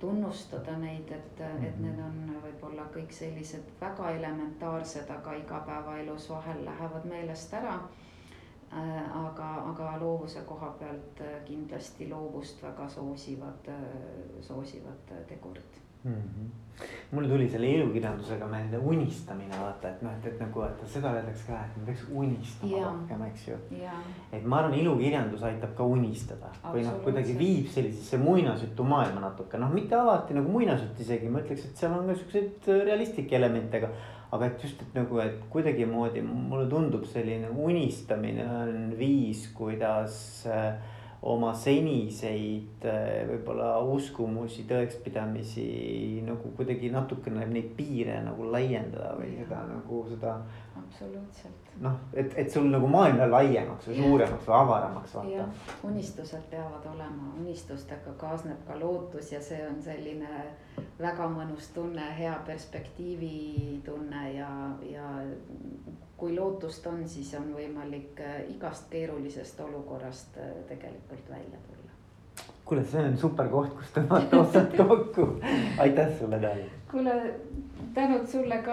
tunnustada neid, et, et mhm. need on võib-olla kõik sellised väga elementaarsed, aga igapäevaelus vahel lähevad meelest ära. Äh, aga, aga loovuse koha pealt äh, kindlasti loovust väga soosivad, soosivad tegurid mm. -hmm. mul tuli selle ilukirjandusega meelde unistamine vaata, et noh, et, et nagu, et seda öeldakse ka, et me peaks unistama rohkem, eks ju. et ma arvan, ilukirjandus aitab ka unistada või noh, kuidagi viib sellisesse muinasjutumaailma natuke, noh, mitte alati nagu muinasjutt isegi, ma ütleks, et seal on ka siukseid realistlikke elemente, aga aga et just, et nagu, et kuidagimoodi mulle tundub selline unistamine on viis, kuidas äh, oma seniseid äh, võib-olla uskumusi, tõekspidamisi nagu kuidagi natukene neid piire nagu laiendada või seda nagu seda. absoluutselt. noh, et, et sul nagu maailm läheb laiemaks või suuremaks või avaramaks vaata. unistused peavad olema, unistustega kaasneb ka lootus ja see on selline väga mõnus tunne, hea perspektiivi tunne ja, ja kui lootust on, siis on võimalik äh, igast keerulisest olukorrast äh, tegelikult välja tulla. kuule, see on super koht, kus tõmmata otsad kokku. aitäh sulle, Dali. kuule, tänud sulle ka.